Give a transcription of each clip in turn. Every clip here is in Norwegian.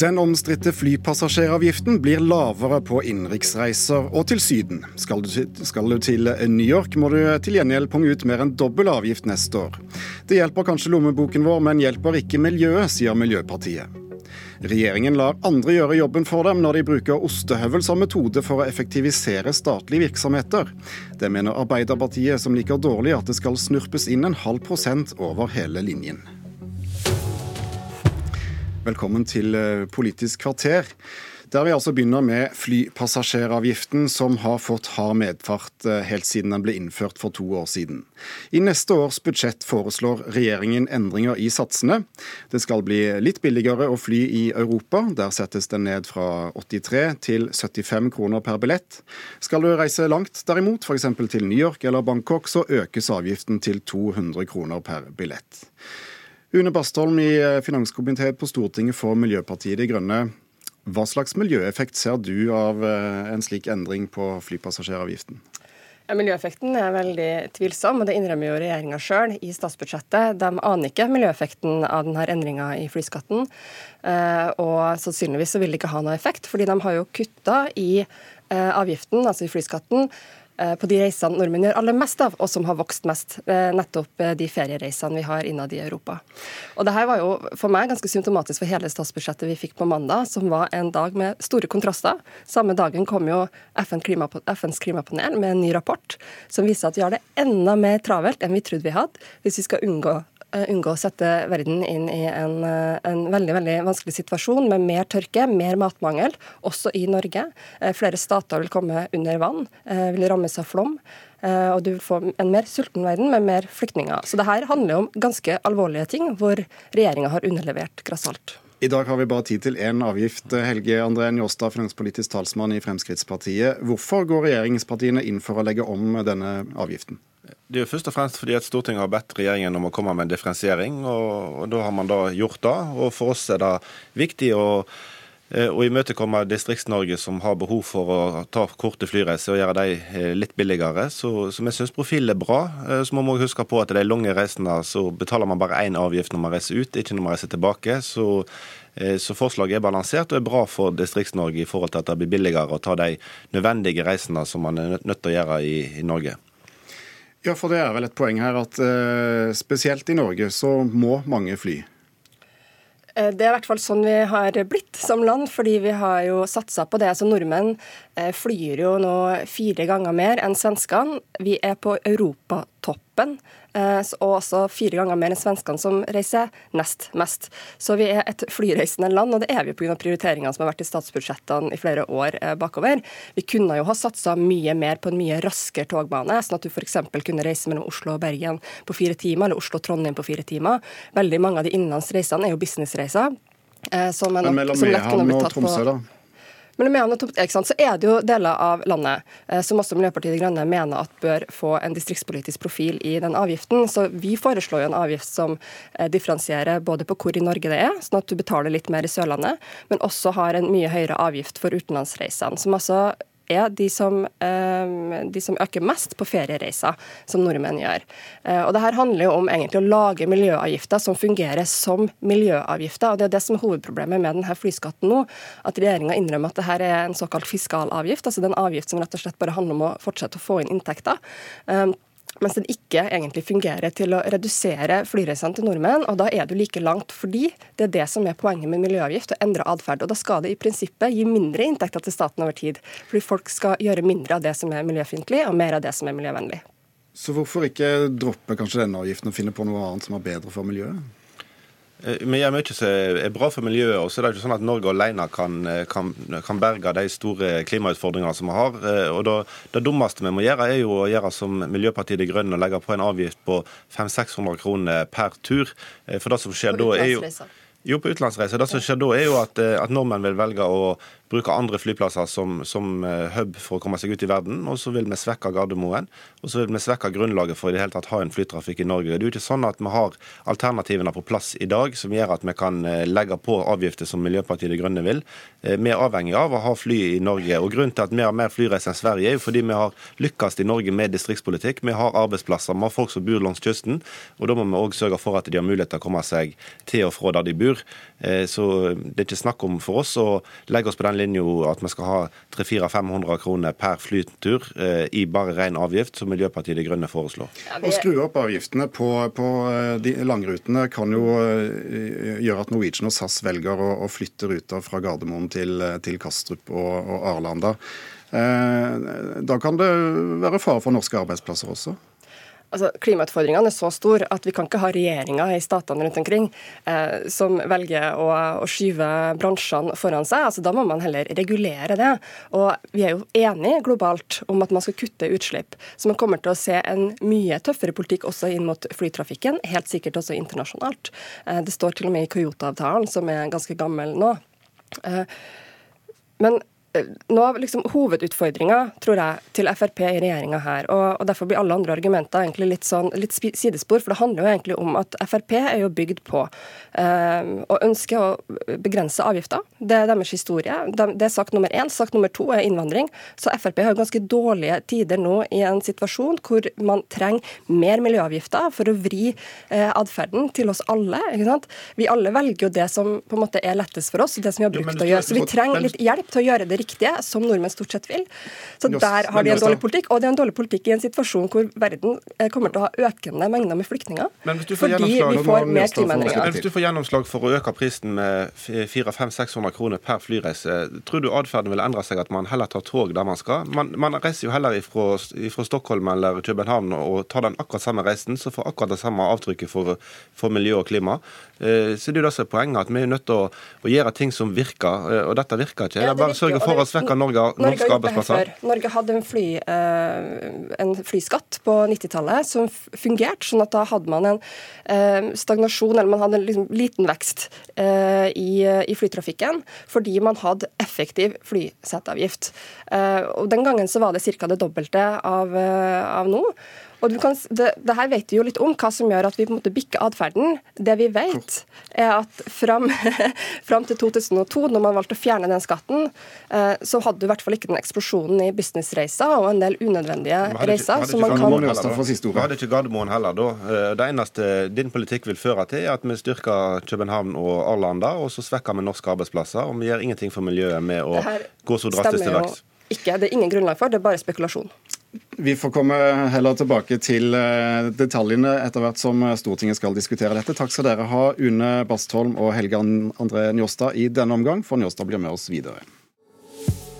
Den omstridte flypassasjeravgiften blir lavere på innenriksreiser og til Syden. Skal du, skal du, til New York, må du til gjengjeld punge ut mer enn dobbel avgift neste år. Det hjelper kanskje lommeboken vår, men hjelper ikke miljøet, sier Miljøpartiet. Regjeringen lar andre gjøre jobben for dem når de bruker ostehøvel som metode for å effektivisere statlige virksomheter. Det mener Arbeiderpartiet, som liker dårlig at det skal snurpes inn en halv prosent over hele linjen. Velkommen til eh, Politisk kvarter. Der vi altså begynner med flypassasjeravgiften, som har fått hard medfart eh, helt siden den ble innført for to år siden. I neste års budsjett foreslår regjeringen endringer i satsene. Det skal bli litt billigere å fly i Europa. Der settes den ned fra 83 til 75 kroner per billett. Skal du reise langt, derimot, f.eks. til New York eller Bangkok, så økes avgiften til 200 kroner per billett. Une Bastholm i eh, finanskomiteen på Stortinget for Miljøpartiet De Grønne. Hva slags miljøeffekt ser du av eh, en slik endring på flypassasjeravgiften? Ja, miljøeffekten er veldig tvilsom, og det innrømmer jo regjeringa sjøl i statsbudsjettet. De aner ikke miljøeffekten av denne endringa i flyskatten. Eh, og sannsynligvis så vil det ikke ha noe effekt, fordi de har jo kutta i avgiften, altså flyskatten, Eh, på de reisene nordmenn gjør aller mest av, og som har vokst mest. Eh, nettopp eh, de feriereisene vi har innad i Europa. Og det her var jo for meg ganske symptomatisk for hele statsbudsjettet vi fikk på mandag, som var en dag med store kontraster. Samme dagen kom jo FN FNs klimapanel med en ny rapport som viser at vi har det enda mer travelt enn vi trodde vi hadde, hvis vi skal unngå Eh, unngå å sette verden inn i en, eh, en, veldig veldig vanskelig situasjon med mer tørke, mer matmangel, også i Norge. Eh, flere stater vil komme under vann, vil rammes av flom. Og du vil få en mer sulten verden med mer flyktninger. Så det her handler om ganske alvorlige ting, hvor regjeringa har underlevert grassalt. I dag har vi bare tid til én avgift. Helge André Njåstad, finanspolitisk talsmann i Fremskrittspartiet. Hvorfor går regjeringspartiene inn for å legge om denne avgiften? Det er jo først og fremst fordi at Stortinget har bedt regjeringen om å komme med en differensiering, og, og da har man da gjort det. Og For oss er det viktig å, eh, å imøtekomme Distrikts-Norge som har behov for å ta korte flyreiser og gjøre de eh, litt billigere. Så, så vi syns profilen er bra. Eh, så må vi huske på at de lange reisene så betaler man bare én avgift når man reiser ut, ikke når man reiser tilbake. Så så forslaget er balansert og er bra for Distrikts-Norge i forhold til at det blir billigere å ta de nødvendige reisene som man er nødt til å gjøre i, i Norge. Ja, for det er vel et poeng her at spesielt i Norge så må mange fly. Eh, det er i hvert fall sånn vi har blitt som land, fordi vi har jo satsa på det. Så Nordmenn eh, flyr jo nå fire ganger mer enn svenskene. Vi er på europatoppen. Eh, og også fire ganger mer enn svenskene, som reiser nest mest. Så vi er et flyreisende land, og det er vi pga. prioriteringene som har vært i statsbudsjettene i flere år eh, bakover. Vi kunne jo ha satsa mye mer på en mye raskere togbane, sånn at du f.eks. kunne reise mellom Oslo og Bergen på fire timer, eller Oslo og Trondheim på fire timer. Veldig mange av de innenlandsreisene er jo businessreiser. Eh, som er nok, Men mellom Mehamn og Tromsø, da? Men mener så er det jo deler av landet eh, som også Miljøpartiet De Grønne mener at bør få en distriktspolitisk profil i den avgiften. Så vi foreslår jo en avgift som eh, differensierer både på hvor i Norge det er, sånn at du betaler litt mer i Sørlandet, men også har en mye høyere avgift for utenlandsreisene. som altså er de som, eh, de som, øker mest på feriereiser, som nordmenn gjør. Eh, og det her handler jo om egentlig å lage miljøavgifter som fungerer som miljøavgifter. og Det er det som er hovedproblemet med denne flyskatten nå. At regjeringa innrømmer at det her er en såkalt fiskalavgift. altså det er en avgift som rett og slett bare handler om å fortsette å få inn inntekter. Mens den ikke egentlig fungerer til å redusere flyreisene til nordmenn. og Da er du like langt, fordi det er det som er poenget med miljøavgift, å endre atferd. Og da skal det i prinsippet gi mindre inntekter til staten over tid. Fordi folk skal gjøre mindre av det som er miljøfiendtlig, og mer av det som er miljøvennlig. Så hvorfor ikke droppe kanskje denne avgiften og finne på noe annet som er bedre for miljøet? Eh, vi gjør mye som er bra for miljøet. og så er det ikke sånn at Norge alene kan, eh, kan, kan berge de store klimautfordringene som vi har. Eh, og Det, det dummeste vi må gjøre, er jo å gjøre som Miljøpartiet De Grønne og legge på en avgift på 500-600 kroner per tur. For det som skjer da er jo jo, på utenlandsreiser. Det som skjer da, er jo at, at, nordmenn vil velge å bruke andre flyplasser som, som hub for å komme seg ut i verden. Og så vil vi svekke Gardermoen. Og så vil vi svekke grunnlaget for i det hele tatt ha en flytrafikk i Norge. Det er jo ikke sånn at vi har alternativene på plass i dag som gjør at vi kan legge på avgifter som Miljøpartiet De Grønne vil. Vi er avhengig av å ha fly i Norge. og Grunnen til at vi har mer flyreiser enn Sverige, er jo fordi vi har lykkes i Norge med distriktspolitikk. Vi har arbeidsplasser, vi har folk som bor langs kysten. og Da må vi òg sørge for at de har mulighet til å komme seg til og fra der de bor. Så det er ikke snakk om for oss å legge oss på den linja at vi skal ha 300-400-500 kroner per flytur eh, i bare ren avgift, som Miljøpartiet De Grønne foreslår. Ja, vi... Å skru opp avgiftene på, på eh, de langrutene kan jo eh, gjøre at Norwegian og SAS velger å, å flytte ruter fra Gardermoen til, til Kastrup og, og Arlanda. Da kan det være fare for norske arbeidsplasser også? Altså, Klimautfordringene er så store at vi kan ikke ha regjeringer i statene rundt omkring eh, som velger å, å, skyve bransjene foran seg. Altså, da må man heller regulere det. Og Vi er jo enige globalt om at man skal kutte utslipp. Så man kommer til å se en mye tøffere politikk også inn mot flytrafikken, helt sikkert også internasjonalt. Eh, det står til og med i Kyoto-avtalen, som er ganske gammel nå. Eh, men nå liksom Hovedutfordringa tror jeg, til Frp i regjeringa her, og, og, derfor blir alle andre argumenter egentlig litt, sånn, litt sidespor. For det handler jo egentlig om at Frp er jo bygd på eh, å ønske å begrense avgifter. Det er deres historie. Det er sak nummer én. Sak nummer to er innvandring. Så Frp har ganske dårlige tider nå i en situasjon hvor man trenger mer miljøavgifter for å vri eh, atferden til oss alle. Vi alle velger jo det som på en måte er lettest for oss, det som vi har brukt å gjøre. Så vi trenger litt hjelp til å gjøre det riktige, som nordmenn stort sett vil. Så der har de en dårlig politikk. Og det er en dårlig politikk i en situasjon hvor verden eh, kommer til å ha økende mengder med flyktninger. Fordi vi får mer klimaendringer. Men hvis du får gjennomslag for å øke prisen med 400-600 kroner per flyreise, tror du atferden vil endre seg at man heller tar tog der man skal? Man, man reiser jo heller ifra, ifra, Stockholm eller København og tar den akkurat samme reisen, så får akkurat det samme avtrykket for, for miljø og klima. Eh, så det er jo det som er poenget, at vi er nødt til å, å gjøre ting som virker, eh, og dette virker ikke. Ja, det er bare å sørge for å svekke Norge, norske arbeidsplasser. Norge hadde en, fly, eh, en flyskatt på 90-tallet som fungerte, sånn at da hadde man en stagnasjon, eller man hadde en liksom liten vekst i, i, flytrafikken, fordi man hadde effektiv flyseteavgift. Og Den gangen så var det ca. det dobbelte av, av nå. Og kan, det, det, her vet vi jo litt om, hva som gjør at vi på en måte bikker atferden. Det vi vet, er at fram, fram, til 2002, når man valgte å fjerne den skatten, eh, så hadde du i hvert fall ikke den eksplosjonen i businessreiser og en del unødvendige reiser. som man kan... Vi hadde ikke Gardermoen heller da. Eh, det eneste din politikk vil føre til, er at vi styrker København og Arlanda, og så svekker vi norske arbeidsplasser. Og vi gjør ingenting for miljøet med å gå så drastisk til verks. Ikke, Det er ingen grunnlag for, det er bare spekulasjon. Vi får komme heller tilbake til eh, detaljene etter hvert som Stortinget skal diskutere dette. Takk skal dere ha, Une Bastholm og Helge André Njåstad i denne omgang, for Njåstad blir med oss videre.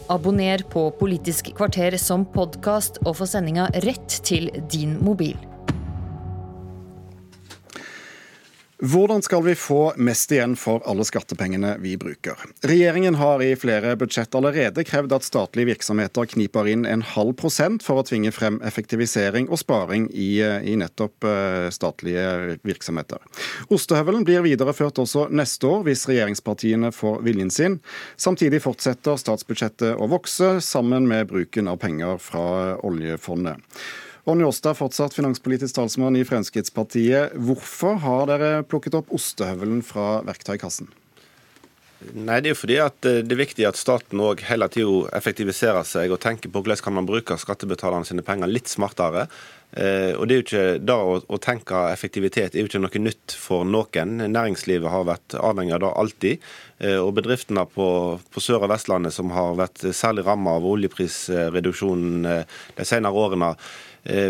Abonner på Politisk kvarter som podkast og få sendinga rett til din mobil. Hvordan skal vi få mest igjen for alle skattepengene vi bruker? Regjeringen har i flere budsjett allerede krevd at statlige virksomheter kniper inn en halv prosent for å tvinge frem effektivisering og sparing i, i nettopp eh, statlige virksomheter. Ostehøvelen blir videreført også neste år hvis regjeringspartiene får viljen sin. Samtidig fortsetter statsbudsjettet å vokse, sammen med bruken av penger fra oljefondet. Og Åstad, fortsatt finanspolitisk talsmann i Fremskrittspartiet. Hvorfor har dere plukket opp ostehøvelen fra verktøykassen? Nei, Det er jo fordi at eh, det er viktig at staten òg hele tida effektiviserer seg og tenker på hvordan kan man bruke skattebetalerne sine penger litt smartere. Eh, og det er jo ikke da å, å, tenke effektivitet er jo ikke noe nytt for noen. Næringslivet har vært avhengig av det alltid. Eh, og bedriftene på, på Sør- og Vestlandet som har vært særlig rammet av oljeprisreduksjonen de senere årene, Eh,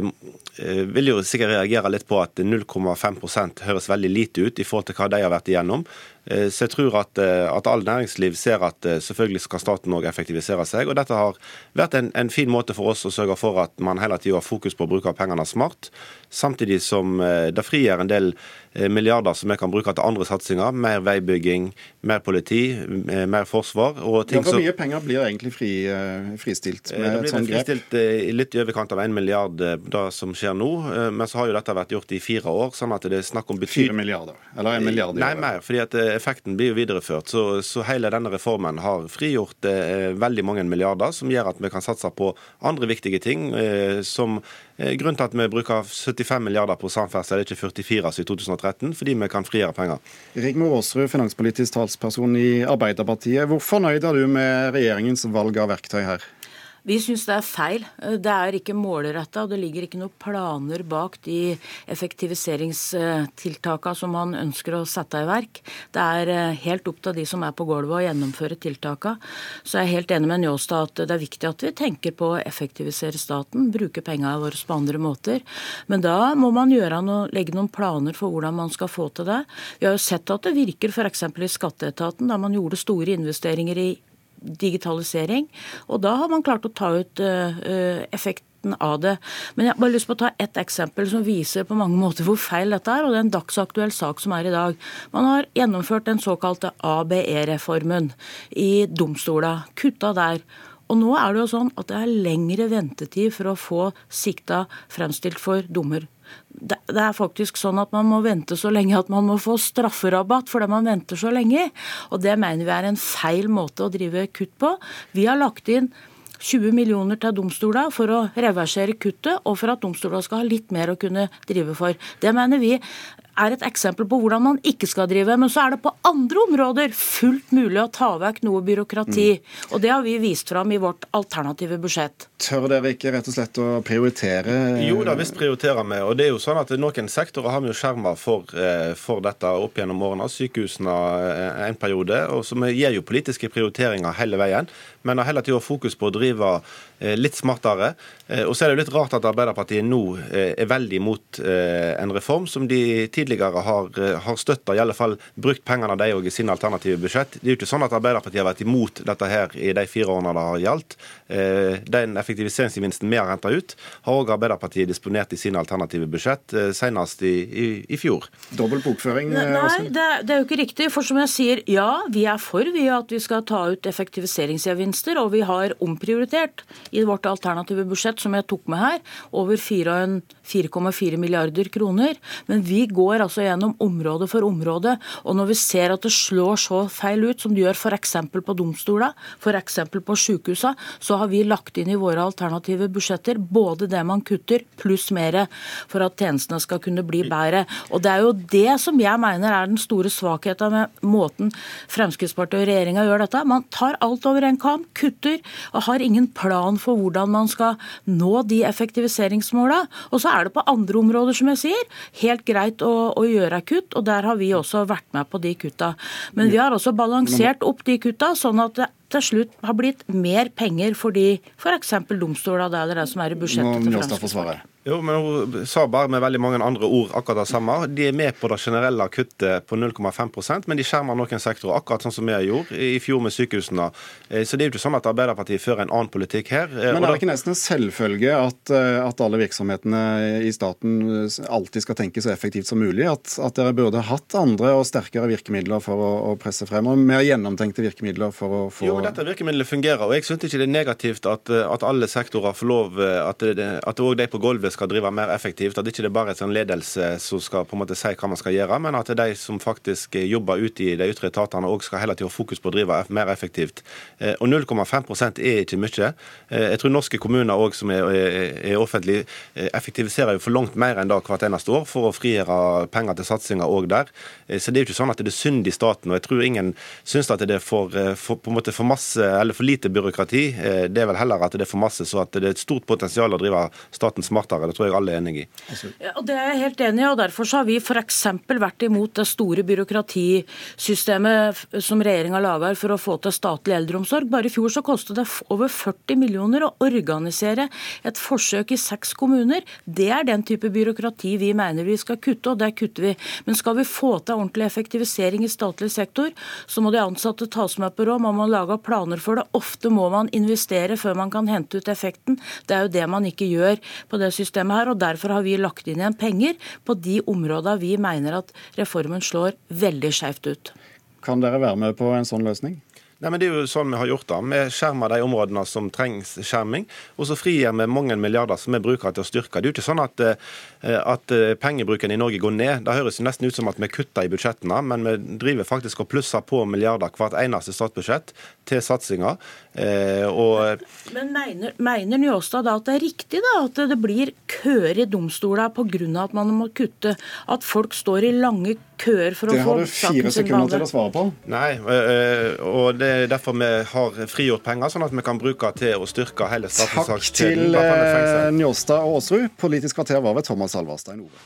eh, vil jo sikkert reagere litt på at 0,5% høres veldig lite ut i forhold til hva de har vært igjennom. Eh, så jeg tror at, at all næringsliv ser at selvfølgelig skal staten òg effektivisere seg. og Dette har vært en, en, fin måte for oss å sørge for at man hele tida har fokus på å bruke pengene smart. Samtidig som det frigjør en del milliarder som vi kan bruke til andre satsinger. Mer veibygging, mer politi, mer forsvar. Og ting ja, Hvor mye penger blir egentlig fri, fristilt med et sånt grep? Det blir fristilt litt i overkant av en milliard det som skjer nå. Eh, men så har jo dette vært gjort i fire år. sånn at det er snakk om Fire milliarder? Eller en milliard Nei, mer. fordi at eh, effekten blir jo videreført. Så, så hele denne reformen har frigjort eh, veldig mange milliarder, som gjør at vi kan satse på andre viktige ting. Eh, som eh, Grunnen til at vi bruker 75 milliarder på samferdsel, ikke 44 som i 2013, fordi vi kan frigjøre penger. Rigmor Aasrud, finanspolitisk talsperson i Arbeiderpartiet. Hvor fornøyd er du med regjeringens valg av verktøy her? Vi syns det er feil. Det er ikke målretta, og det ligger ikke noen planer bak de effektiviseringstiltakene som man ønsker å sette i verk. Det er eh, helt opp til de som er på gulvet å gjennomføre tiltakene. Så jeg er helt enig med Njåstad at det er viktig at vi tenker på å effektivisere staten, bruke pengene våre på andre måter. Men da må man noe, legge noen planer for hvordan man skal få til det. Vi har jo sett at det virker f.eks. i skatteetaten, da man gjorde store investeringer i digitalisering. Og da har man klart å ta ut effekt effekten av det. Men jeg har bare lyst på å ta ett eksempel som viser på mange måter hvor feil dette er. og Det er en dagsaktuell sak som er i dag. Man har gjennomført den såkalte ABE-reformen i domstola. Kutta der. Og nå er det jo sånn at det er lengre ventetid for å få sikta fremstilt for dommer det er faktisk sånn at man må vente så lenge at man må få strafferabatt fordi man venter så lenge. Og det mener vi er en feil måte å drive kutt på. Vi har lagt inn 20 millioner til domstolene for å reversere kuttet, og for at domstolene skal ha litt mer å kunne drive for. Det mener vi er et eksempel på hvordan man ikke skal drive. Men så er det på andre områder fullt mulig å ta vekk noe byråkrati. Mm. Og det har vi vist fram i vårt alternative budsjett. Tør dere ikke rett og slett å prioritere? Jo da, visst prioriterer vi. Og det er jo sånn at noen sektorer har vi jo skjerma for, eh, for, dette opp gjennom årene. Sykehusene eh, en periode. Og så vi gir jo politiske prioriteringer hele veien. Men har heller tida fokus på å drive eh, litt smartere. Og så er det jo litt rart at Arbeiderpartiet nå er veldig imot en reform som de tidligere tidligere har, eh, har støtta, i alle fall brukt pengene de òg i sine alternative budsjett. Det er jo ikke sånn at Arbeiderpartiet har vært imot dette her i de fire årene det har gjaldt. Eh, den effektiviseringsgevinsten vi har henta ut, har òg Arbeiderpartiet disponert i sine alternative budsjett, eh, senest i, i, i fjor. Dobbel bokføring? Nei, det, det, er jo ikke riktig. For som jeg sier, ja, vi er for vi at vi skal ta ut effektiviseringsgevinster, og vi har omprioritert i vårt alternative budsjett, som jeg tok med her, over 4,4 milliarder kroner. Men vi går går altså gjennom område for område. Og når vi ser at det slår så feil ut som det gjør f.eks. på domstolene, f.eks. på sykehusene, så har vi lagt inn i våre alternative budsjetter både det man kutter, pluss mer for at tjenestene skal kunne bli bedre. Og Det er jo det som jeg mener er den store svakheten med måten Fremskrittspartiet og regjeringa gjør dette. Man tar alt over en kam, kutter og har ingen plan for hvordan man skal nå de effektiviseringsmåla. Og så er det på andre områder, som jeg sier, helt greit å å, gjøre kutt, og der har vi også vært med på de kutta. Men vi har også balansert opp de kutta, sånn at det til slutt har blitt mer penger for de For domstoler, det er det som er i budsjettet til Fremskrittspartiet. Jo, men Hun sa bare med veldig mange andre ord akkurat det samme. De er med på det generelle kuttet på 0,5% men de skjermer noen sektorer, akkurat sånn som vi gjorde i fjor med sykehusene. Eh, så det er jo ikke sånn at Arbeiderpartiet fører en annen politikk her. Eh, men er det ikke nesten en selvfølge at, eh, at alle virksomhetene i staten alltid skal tenke så effektivt som mulig? At, at dere burde hatt andre og sterkere virkemidler for å, å, presse frem, og mer gjennomtenkte virkemidler for å få Jo, dette virkemidlet fungerer, og jeg syns ikke det er negativt at, at alle sektorer får lov, at òg de på gulvet skal drive mer effektivt. At ikke det bare er en ledelse som skal på en måte si hva man skal gjøre, men at de som faktisk jobber ute i de ytre etatene òg skal hele tiden ha fokus på å drive mer effektivt. Eh, og 0,5 er ikke mye. Eh, jeg tror norske kommuner òg som er, er offentlige, eh, effektiviserer jo for langt mer enn det hvert eneste år for å frigjøre penger til satsinger òg der. Så det er jo ikke sånn at det er synd i staten. og Jeg tror ingen syns at det er for, for, på en måte for masse eller for lite byråkrati. Det er vel heller at det er for masse, så at det er et stort potensial å drive staten smartere. Det tror jeg alle er enig i. Ja, og Det er jeg helt enig i. og Derfor har vi f.eks. vært imot det store byråkratisystemet som regjeringa lager for å få til statlig eldreomsorg. Bare i fjor så kostet det over 40 millioner å organisere et forsøk i seks kommuner. Det er den type byråkrati vi mener vi skal kutte, og det kutter vi. Men skal vi få til ordentlig effektivisering i statlig sektor, så må de ansatte tas med på råd. Man må lage planer for det. Ofte må man investere før man kan hente ut effekten. Det er jo det man ikke gjør på det systemet her. og Derfor har vi lagt inn igjen penger på de områdene vi mener at reformen slår veldig skjevt ut. Kan dere være med på en sånn løsning? Nei, men Det er jo sånn vi har gjort det. Vi skjermer de områdene som trengs skjerming, og så frigir vi mange milliarder som vi bruker til å styrke. Det er jo ikke sånn at, eh, at eh, pengebruken i Norge går ned. Det høres jo nesten ut som at vi kutter i budsjettene, men vi driver faktisk og plusser på milliarder hvert eneste statsbudsjett til satsinger. Eh, og... Men mener, mener Njåstad da at det er riktig da, at det blir køer i domstolene pga. at man må kutte? At folk står i lange køer for det å få saken sin Det har du fire sekunder til å svare på. Nei, og det det er derfor vi har frigjort penger, sånn at vi kan bruke til å styrke hele straffesakskjeden. Takk til eh, Njåstad og Aasrud. Politisk kvarter var ved Thomas Alvarstein Ove.